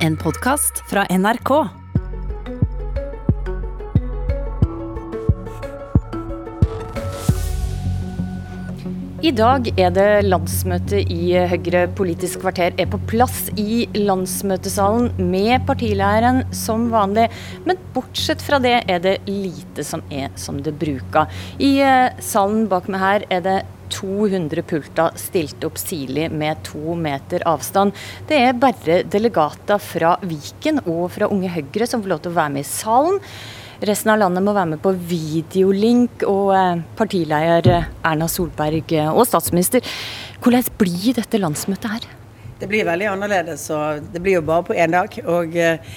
En podkast fra NRK. I dag er det landsmøte i Høyre Politisk kvarter er på plass i landsmøtesalen med partileieren som vanlig. Men bortsett fra det er det lite som er som det bruker. I eh, salen bak meg her er det 200 pulter stilt opp sirlig med to meter avstand. Det er bare delegater fra Viken og fra Unge Høyre som får lov til å være med i salen. Resten av landet må være med på videolink, og eh, partileder Erna Solberg eh, og statsminister. Hvordan blir dette landsmøtet her? Det blir veldig annerledes, og det blir jo bare på én dag. Og eh,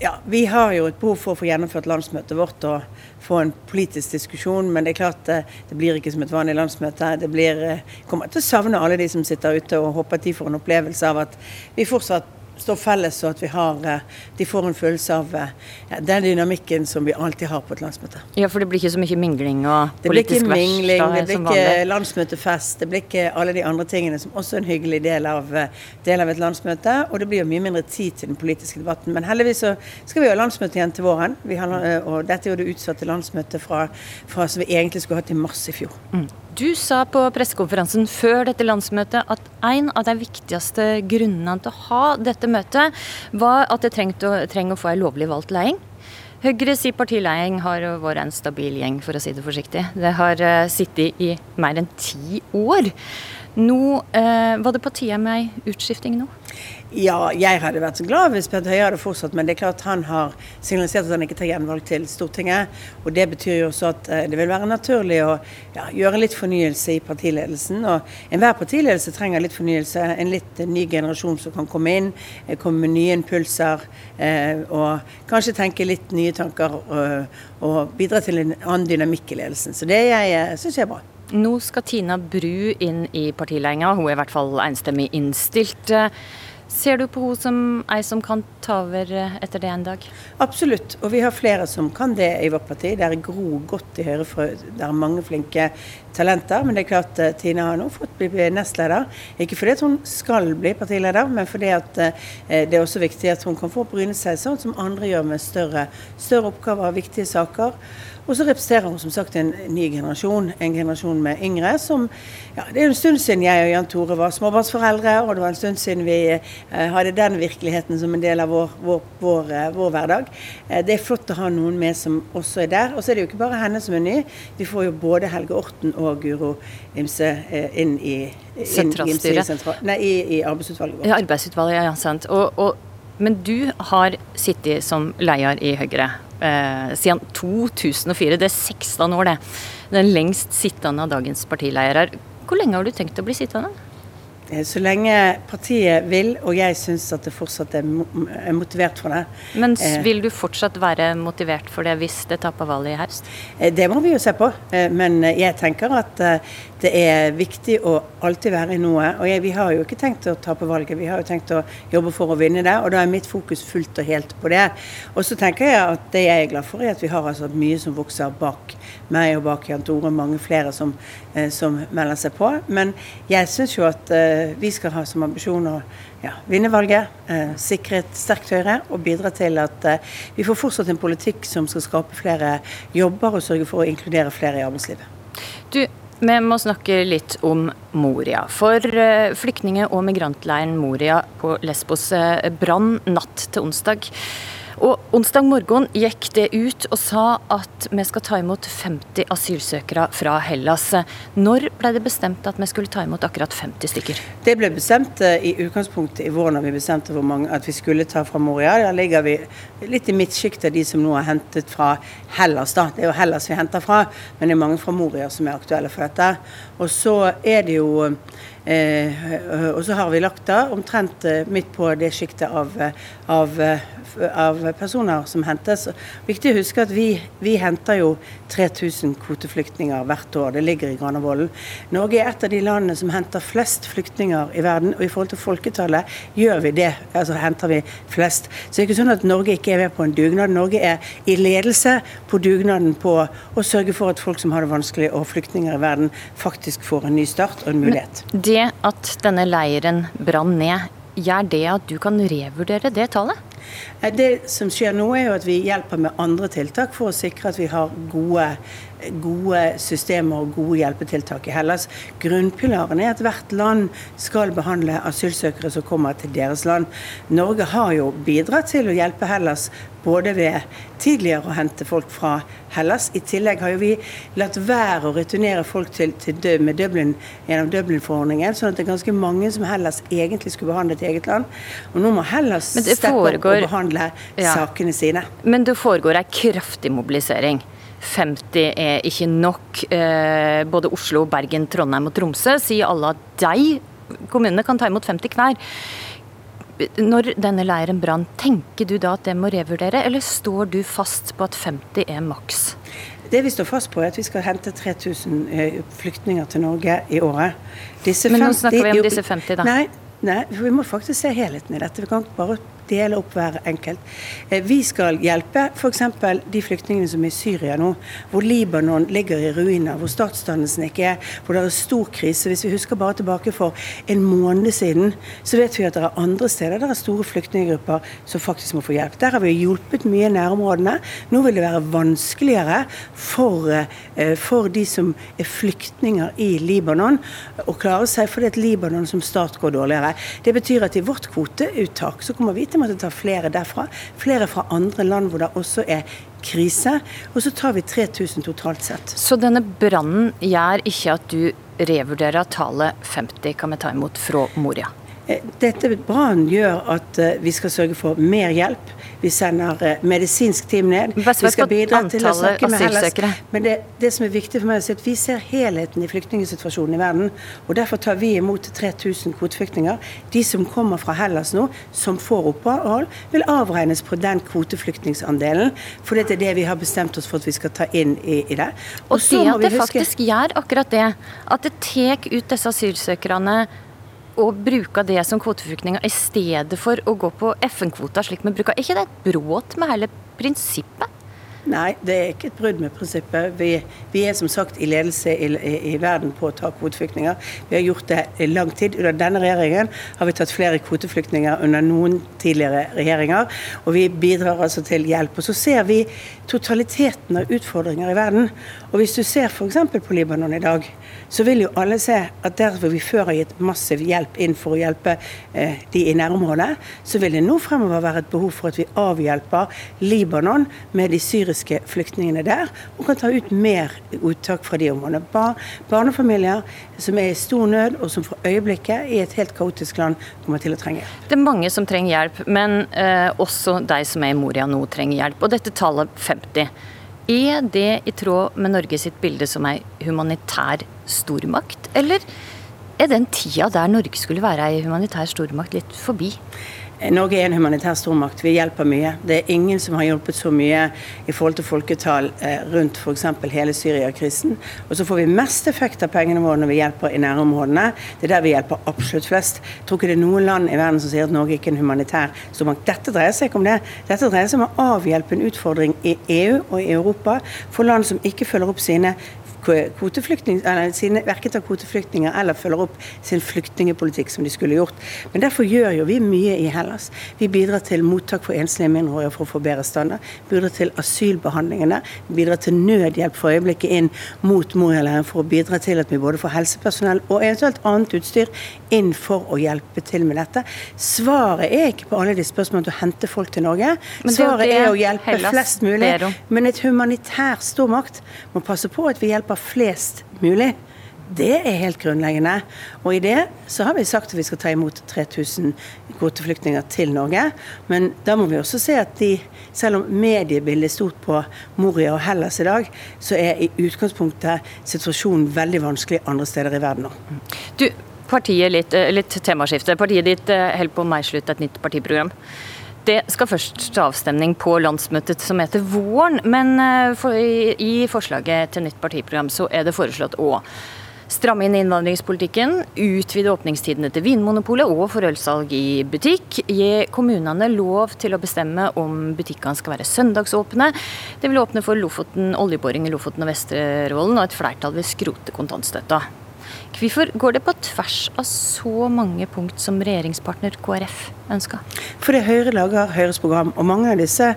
ja, vi har jo et behov for å få gjennomført landsmøtet vårt og få en politisk diskusjon, men det er klart eh, det blir ikke som et vanlig landsmøte. Det blir, kommer til å savne alle de som sitter ute, og håper at de får en opplevelse av at vi fortsatt står felles, og at vi har, eh, de får en følelse av ja, den dynamikken som vi alltid har på et landsmøte. Ja, For det blir ikke så mye mingling og politisk vers? Det blir ikke mingling, det blir ikke landsmøtefest, det blir ikke alle de andre tingene som også er en hyggelig del av, eh, del av et landsmøte. Og det blir jo mye mindre tid til den politiske debatten. Men heldigvis så skal vi ha landsmøte igjen til våren. Har, eh, og dette er jo det utsatte landsmøtet fra, fra, som vi egentlig skulle hatt i mars i fjor. Mm. Du sa på pressekonferansen før dette landsmøtet at en av de viktigste grunnene til å ha dette møtet, var at det trenger å, få en lovlig valgt leding. Høyre sier partiledelse har vært en stabil gjeng, for å si det forsiktig. Det har uh, sittet i mer enn ti år. Nå eh, var det på tide med ei utskifting nå? Ja, jeg hadde vært så glad hvis Bent Høie hadde fortsatt, men det er klart han har signalisert at han ikke tar gjenvalg til Stortinget. Og det betyr jo også at eh, det vil være naturlig å ja, gjøre litt fornyelse i partiledelsen. Og enhver partiledelse trenger litt fornyelse. En litt ny generasjon som kan komme inn, eh, komme med nye impulser. Eh, og kanskje tenke litt nye tanker og, og bidra til en annen dynamikk i ledelsen. Så det syns jeg er bra. Nå skal Tina Bru inn i partiledelsen. Hun er i hvert fall enstemmig innstilt. Ser du på henne som ei som kan ta over eh, etter det en dag? Absolutt, og vi har flere som kan det i vårt parti. Det er Gro godt i Høyre, for det er mange flinke talenter. Men det er klart uh, Tina har nå fått bli nestleder. Ikke fordi hun skal bli partileder, men fordi uh, det er også viktig at hun kan få bryne seg sånn som andre gjør med større, større oppgaver og viktige saker. Og så representerer hun som sagt en ny generasjon, en generasjon med yngre som ja, Det er en stund siden jeg og Jan Tore var småbarnsforeldre, og det var en stund siden vi eh, hadde den virkeligheten som en del av vår, vår, vår, eh, vår hverdag. Eh, det er flott å ha noen med som også er der. Og så er det jo ikke bare henne som er ny. Vi får jo både Helge Orten og Guro Imse inn i Sentralstyret? Nei, i, i arbeidsutvalget vårt. Ja, arbeidsutvalget, ja, sant. Og, og, men du har sittet som leder i Høyre eh, siden 2004. Det er 16 år, det. Den lengst sittende av dagens partiledere. Hvor lenge har du tenkt å bli sittende? Eh, så lenge partiet vil, og jeg syns at det fortsatt er motivert for det. Men eh, vil du fortsatt være motivert for det hvis det taper valget i høst? Eh, det må vi jo se på. Men jeg tenker at det er viktig å alltid være i noe. Og jeg, vi har jo ikke tenkt å tape valget, vi har jo tenkt å jobbe for å vinne det. Og da er mitt fokus fullt og helt på det. Og så tenker jeg at det jeg er glad for, er at vi har altså mye som vokser bak meg og bak Jan Tore. Mange flere som, som melder seg på. Men jeg syns jo at vi skal ha som ambisjon å ja, vinne valget, eh, sikre et sterkt Høyre og bidra til at eh, vi får fortsatt en politikk som skal skape flere jobber og sørge for å inkludere flere i arbeidslivet. Du, vi må snakke litt om Moria. For eh, flyktninge- og migrantleiren Moria på Lesbos eh, brann natt til onsdag. Og Onsdag morgen gikk det ut og sa at vi skal ta imot 50 asylsøkere fra Hellas. Når ble det bestemt at vi skulle ta imot akkurat 50 stykker? Det ble bestemt eh, i utgangspunktet i vår når vi bestemte hvor mange at vi skulle ta fra Moria. Der ligger vi litt i midtsjiktet de som nå er hentet fra Hellas. da. Det er jo Hellas vi henter fra, men det er mange fra Moria som er aktuelle for dette. Og så er det jo Eh, og så har vi lagt da omtrent eh, midt på det sjiktet av, av, av, personer som hentes. Viktig å huske at vi, vi henter jo 3000 kvoteflyktninger hvert år. Det ligger i Granavolden. Norge er et av de landene som henter flest flyktninger i verden. Og i forhold til folketallet gjør vi det. Altså henter vi flest. Så det er ikke sånn at Norge ikke er med på en dugnad. Norge er i ledelse på dugnaden på å sørge for at folk som har det vanskelig og flyktninger i verden, faktisk får en ny start og en mulighet. Men det at denne leiren brann ned gjør det at du kan revurdere det tallet? Det som skjer nå, er jo at vi hjelper med andre tiltak for å sikre at vi har gode, gode systemer og gode hjelpetiltak i Hellas. Grunnpilaren er at hvert land skal behandle asylsøkere som kommer til deres land. Norge har jo bidratt til å hjelpe Hellas både ved tidligere å hente folk fra Hellas. I tillegg har jo vi latt være å returnere folk til, til Dublin gjennom Dublin-forordningen, sånn at det er ganske mange som Hellas egentlig skulle behandlet i eget land. Og nå må Hellas steppe opp og behandle ja. sakene sine. Men det foregår ei kraftig mobilisering. 50 er ikke nok. Eh, både Oslo, Bergen, Trondheim og Tromsø sier alle at de kommunene kan ta imot 50 knær. Når denne leiren brant, tenker du da at det må revurdere, eller står du fast på at 50 er maks? Det vi står fast på, er at vi skal hente 3000 eh, flyktninger til Norge i året. Disse Men nå 50, snakker vi om disse 50, da. Nei, nei, vi må faktisk se helheten i dette. Vi kan ikke bare dele opp hver enkelt. Eh, vi skal hjelpe f.eks. de flyktningene som er i Syria nå, hvor Libanon ligger i ruiner, hvor statsdannelsen ikke er, hvor det er stor krise. Hvis vi husker bare tilbake for en måned siden, så vet vi at det er andre steder der er store flyktninggrupper som faktisk må få hjelp. Der har vi hjulpet mye i nærområdene. Nå vil det være vanskeligere for, eh, for de som er flyktninger i Libanon, å klare seg fordi at Libanon som stat går dårligere. Det betyr at i vårt kvoteuttak så kommer vi til måtte ta flere derfra. Flere fra andre land hvor det også er krise. Og så tar vi 3000 totalt sett. Så denne brannen gjør ikke at du revurderer tallet 50 kan vi ta imot fra Moria? Eh, dette brannen gjør at eh, vi skal sørge for mer hjelp. Vi sender eh, medisinsk team ned. Vi skal bidra til å snakke med Hellas. Men det, det, som er viktig for meg, er at vi ser helheten i flyktningsituasjonen i verden. og Derfor tar vi imot 3000 kvoteflyktninger. De som kommer fra Hellas nå, som får opphold, vil avregnes på den kvoteflyktningsandelen. For det er det vi har bestemt oss for at vi skal ta inn i, i det. Og, og det at det faktisk gjør akkurat det, at det tar ut disse asylsøkerne å bruke det som kvoteflyktninger i stedet for å gå på FN-kvota slik vi bruker. Er ikke det et brudd med hele prinsippet? Nei, det er ikke et brudd med prinsippet. Vi, vi er som sagt i ledelse i, i, i, verden på å ta kvoteflyktninger. Vi har gjort det i lang tid. Under denne regjeringen har vi tatt flere kvoteflyktninger under noen tidligere regjeringer. Og vi bidrar altså til hjelp. Og så ser vi totaliteten av utfordringer i verden. Og hvis du ser f.eks. på Libanon i dag, så vil jo alle se at der hvor vi før har gitt massiv hjelp inn for å hjelpe eh, de i nærområdet, så vil det nå fremover være et behov for at vi avhjelper Libanon med de syriske flyktningene der, og kan ta ut mer uttak fra de områdene. Bar barnefamilier som er i stor nød, og som for øyeblikket i et helt kaotisk land kommer til å trenge hjelp. Det er mange som trenger hjelp, men eh, også de som er i Moria nå trenger hjelp. Og dette tallet 50 er det i tråd med Norge sitt bilde som ei humanitær stormakt, eller er den tida der Norge skulle være ei humanitær stormakt litt forbi? Norge er en humanitær stormakt. Vi hjelper mye. Det er ingen som har hjulpet så mye i forhold til folketall eh, rundt f.eks. hele Syria-krisen. Og så får vi mest effekt av pengene våre når vi hjelper i nærområdene. Det er der vi hjelper absolutt flest. Jeg tror ikke det er noen land i verden som sier at Norge ikke er en humanitær stormakt. Dette dreier seg ikke om det. Dette dreier seg om å avhjelpe en utfordring i EU og i Europa for land som ikke følger opp sine sine, verken tar kvoteflyktninger eller følger opp sin flyktningepolitikk som de skulle gjort. Men derfor gjør jo vi mye i Hellas. Vi bidrar til mottak for enslige mindreårige for å få bedre standard. Bidrar til asylbehandlingene. Bidrar til nødhjelp for øyeblikket inn mot Moria-leiren for å bidra til at vi både får helsepersonell og eventuelt annet utstyr inn for å hjelpe til med dette. Svaret er ikke på alle de spørsmålene å hente folk til Norge. Svaret er å hjelpe Hellas, flest mulig. Men et humanitær stormakt må passe på at vi hjelper flest mulig. Det er helt grunnleggende. Og i det så har vi sagt at vi skal ta imot 3000 kvoteflyktninger til Norge. Men da må vi også se at de, selv om mediebildet er stort på Moria og Hellas i dag, så er i utgangspunktet situasjonen veldig vanskelig andre steder i verden nå. Du, partiet litt, eh, litt temaskifte. Partiet ditt eh, holder på å meisle et nytt partiprogram. Det skal først til avstemning på landsmøtet som heter våren, men eh, i forslaget til nytt partiprogram så er det foreslått å stramme inn innvandringspolitikken, utvide åpningstidene til Vinmonopolet og for ølsalg i butikk, gi kommunene lov til å bestemme om butikkene skal være søndagsåpne. Det vil åpne for Lofoten, oljeboring i Lofoten og Vesterålen, og et flertall vil skrote kontantstøtta. Hvorfor går det på tvers av så mange punkt som regjeringspartner KrF ønsker? Fordi Høyre lager Høyres program, og mange av disse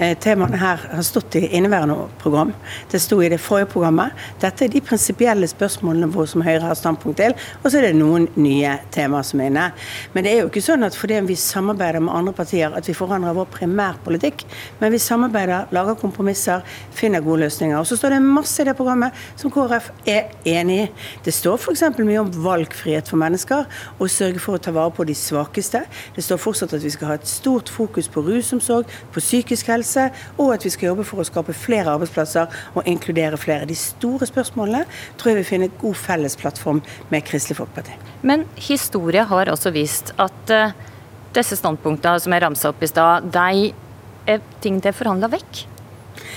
temaene her har stått i inneværende program. Det sto i det forrige programmet. Dette er de prinsipielle spørsmålene hvor som Høyre har standpunkt til, og så er det noen nye temaer som er inne. Men det er jo ikke sånn at fordi vi samarbeider med andre partier at vi forandrer vår primærpolitikk. Men vi samarbeider, lager kompromisser, finner gode løsninger. Og så står det masse i det programmet som KrF er enig i. Det står f.eks. mye om valgfrihet for mennesker og sørge for å ta vare på de svakeste. Det står fortsatt at vi skal ha et stort fokus på rusomsorg, på psykisk helse helse, og at vi skal jobbe for å skape flere arbeidsplasser og inkludere flere. De store spørsmålene tror jeg vi finner en god felles plattform med Kristelig Folkeparti. Men historie har også vist at uh, disse standpunktene som jeg ramsa opp i stad, de er ting det er forhandla vekk.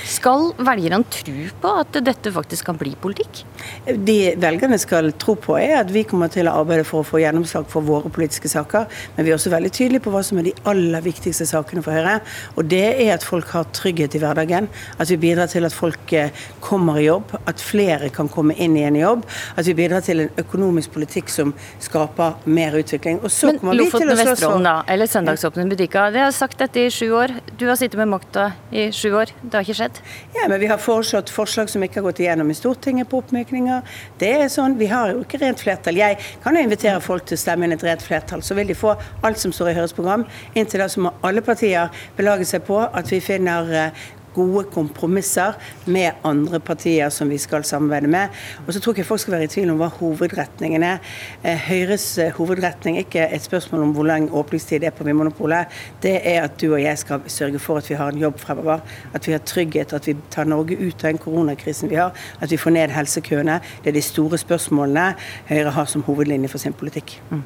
Skal velgerne tro på at dette faktisk kan bli politikk? De velgerne skal tro på er at vi kommer til å arbeide for å få gjennomslag for våre politiske saker. Men vi er også veldig tydelige på hva som er de aller viktigste sakene for Høyre. Og det er at folk har trygghet i hverdagen. At vi bidrar til at folk eh, kommer i jobb. At flere kan komme inn i en jobb. At vi bidrar til en økonomisk politikk som skaper mer utvikling. Og så Men kommer vi til å slåss for da, eller søndagsåpne butikker. Det har sagt dette i sju år. Du har sittet med makta i sju år. Det har ikke skjedd? Ja, men vi har foreslått forslag som ikke har gått igjennom i Stortinget på oppmykninger. Det er sånn, Vi har jo ikke rent flertall. Jeg kan jo invitere folk til å stemme inn et rent flertall. Så vil de få alt som står i Høyres program. Inntil da så må alle partier belage seg på at vi finner eh, gode kompromisser med andre partier som vi skal samarbeide med. Og så tror ikke folk skal være i tvil om hva hovedretningen er. Eh, Høyres eh, hovedretning er ikke et spørsmål om hvor lang åpningstid det er på Vinmonopolet. Det er at du og jeg skal sørge for at vi har en jobb fremover. At vi har trygghet, at vi tar Norge ut av den koronakrisen vi har. At vi får ned helsekøene. Det er de store spørsmålene Høyre har som hovedlinje for sin politikk. Mm.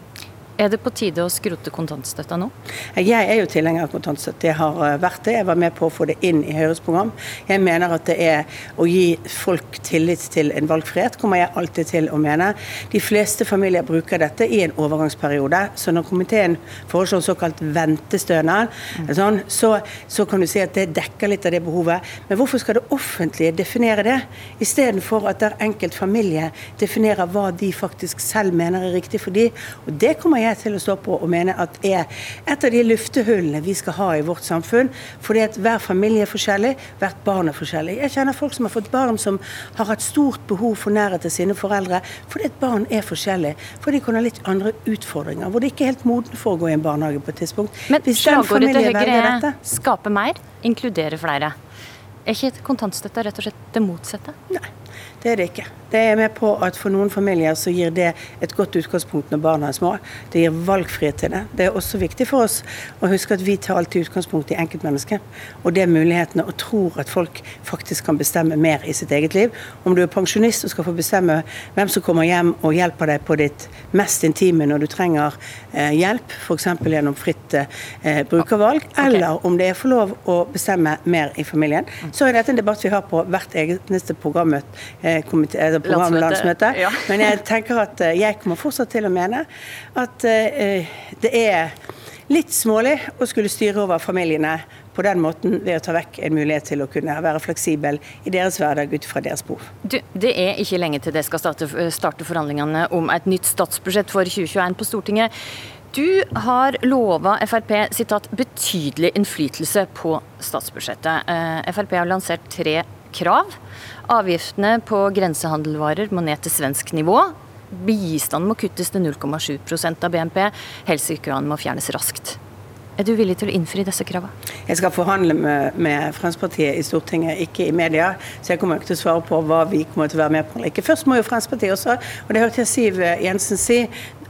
Er det på tide å skrote kontantstøtta nå? Jeg er jo tilhenger av kontantstøtte. Jeg har eh, vært det. Jeg var med på å få det inn i Høyres program. Jeg mener at det er å gi folk tillit til en valgfrihet, kommer jeg alltid til å mene. De fleste familier bruker dette i en overgangsperiode. Så når komiteen foreslår såkalt ventestønad, mm. sånn, så, så, kan du si at det dekker litt av det behovet. Men hvorfor skal det offentlige definere det, istedenfor at der enkelt familie definerer hva de faktisk selv mener er riktig for de? Og det kommer jeg jeg til å stå på og mene at er et av de luftehullene vi skal ha i vårt samfunn. Fordi at hver familie er forskjellig, hvert barn er forskjellig. Jeg kjenner folk som har fått barn som har hatt stort behov for nærhet til sine foreldre, fordi et barn er forskjellig. For de kan ha litt andre utfordringer, hvor de ikke er helt modne for å gå i en barnehage på et tidspunkt. Men slagordet til Høyre er skape mer, inkludere flere. Er ikke kontantstøtte rett og slett det motsatte? Nei, det er det ikke. Det er med på at for noen familier så gir det et godt utgangspunkt når barna er små. Det gir valgfrihet til det. Det er også viktig for oss å huske at vi tar alltid utgangspunkt i enkeltmennesket. Og det er mulighetene, og tror at folk faktisk kan bestemme mer i sitt eget liv. Om du er pensjonist og skal få bestemme hvem som kommer hjem og hjelper deg på ditt mest intime når du trenger eh, hjelp, f.eks. gjennom fritt eh, brukervalg, okay. eller om det er for lov å bestemme mer i familien, så er dette en debatt vi har på hvert eneste programmøte. Eh, programlandsmøte. Ja. Men jeg tenker at eh, jeg kommer fortsatt til å mene at det er litt smålig å skulle styre over familiene på den måten ved å ta vekk en mulighet til å kunne være fleksibel i deres hverdag ut fra deres behov. Du, det er ikke lenge til det skal starte, starte forhandlingene om et nytt statsbudsjett for 2021 på Stortinget. Du har lova Frp citat, betydelig innflytelse på statsbudsjettet. Frp har lansert tre krav. Avgiftene på grensehandelvarer må ned til svensk nivå. Bistanden må kuttes til 0,7% av BNP. Helsekøene må fjernes raskt. Er du villig til å innfri disse kravene? Jeg skal forhandle med, med, Fremskrittspartiet i Stortinget, ikke i media. Så jeg kommer ikke til å svare på hva vi kommer til å være med på eller ikke. Først må jo Fremskrittspartiet også, og det hørte jeg Siv Jensen si,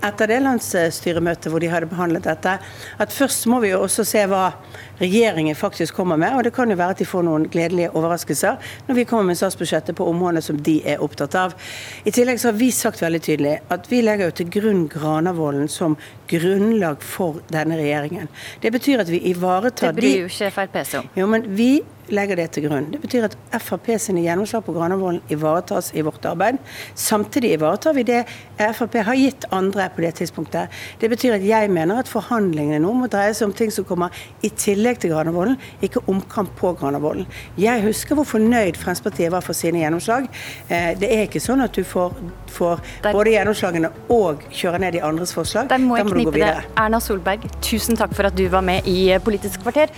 etter det landsstyremøtet hvor de hadde behandlet dette, at først må vi jo også se hva regjeringen faktisk kommer med. Og det kan jo være at de får noen gledelige overraskelser når vi kommer med statsbudsjettet på områdene som de er opptatt av. I tillegg så har vi sagt veldig tydelig at vi legger jo til grunn Granavolden som grunnlag for denne regjeringen. Det betyr at vi ivaretar Det bryr jo ikke Frp seg om. Jo, men vi legger det til grunn. Det betyr at Frp sine gjennomslag på Granavolden ivaretas i vårt arbeid. Samtidig ivaretar vi det Frp har gitt andre på det tidspunktet. Det betyr at jeg mener at forhandlingene nå må dreie seg om ting som kommer i tillegg til Granavolden, ikke omkamp på Granavolden. Jeg husker hvor fornøyd Fremskrittspartiet var for sine gjennomslag. Eh, det er ikke sånn at du får, får både gjennomslagene og kjøre ned de andres forslag. Der må jeg knipe det. Erna Solberg, tusen takk for at du var med i Politisk kvarter.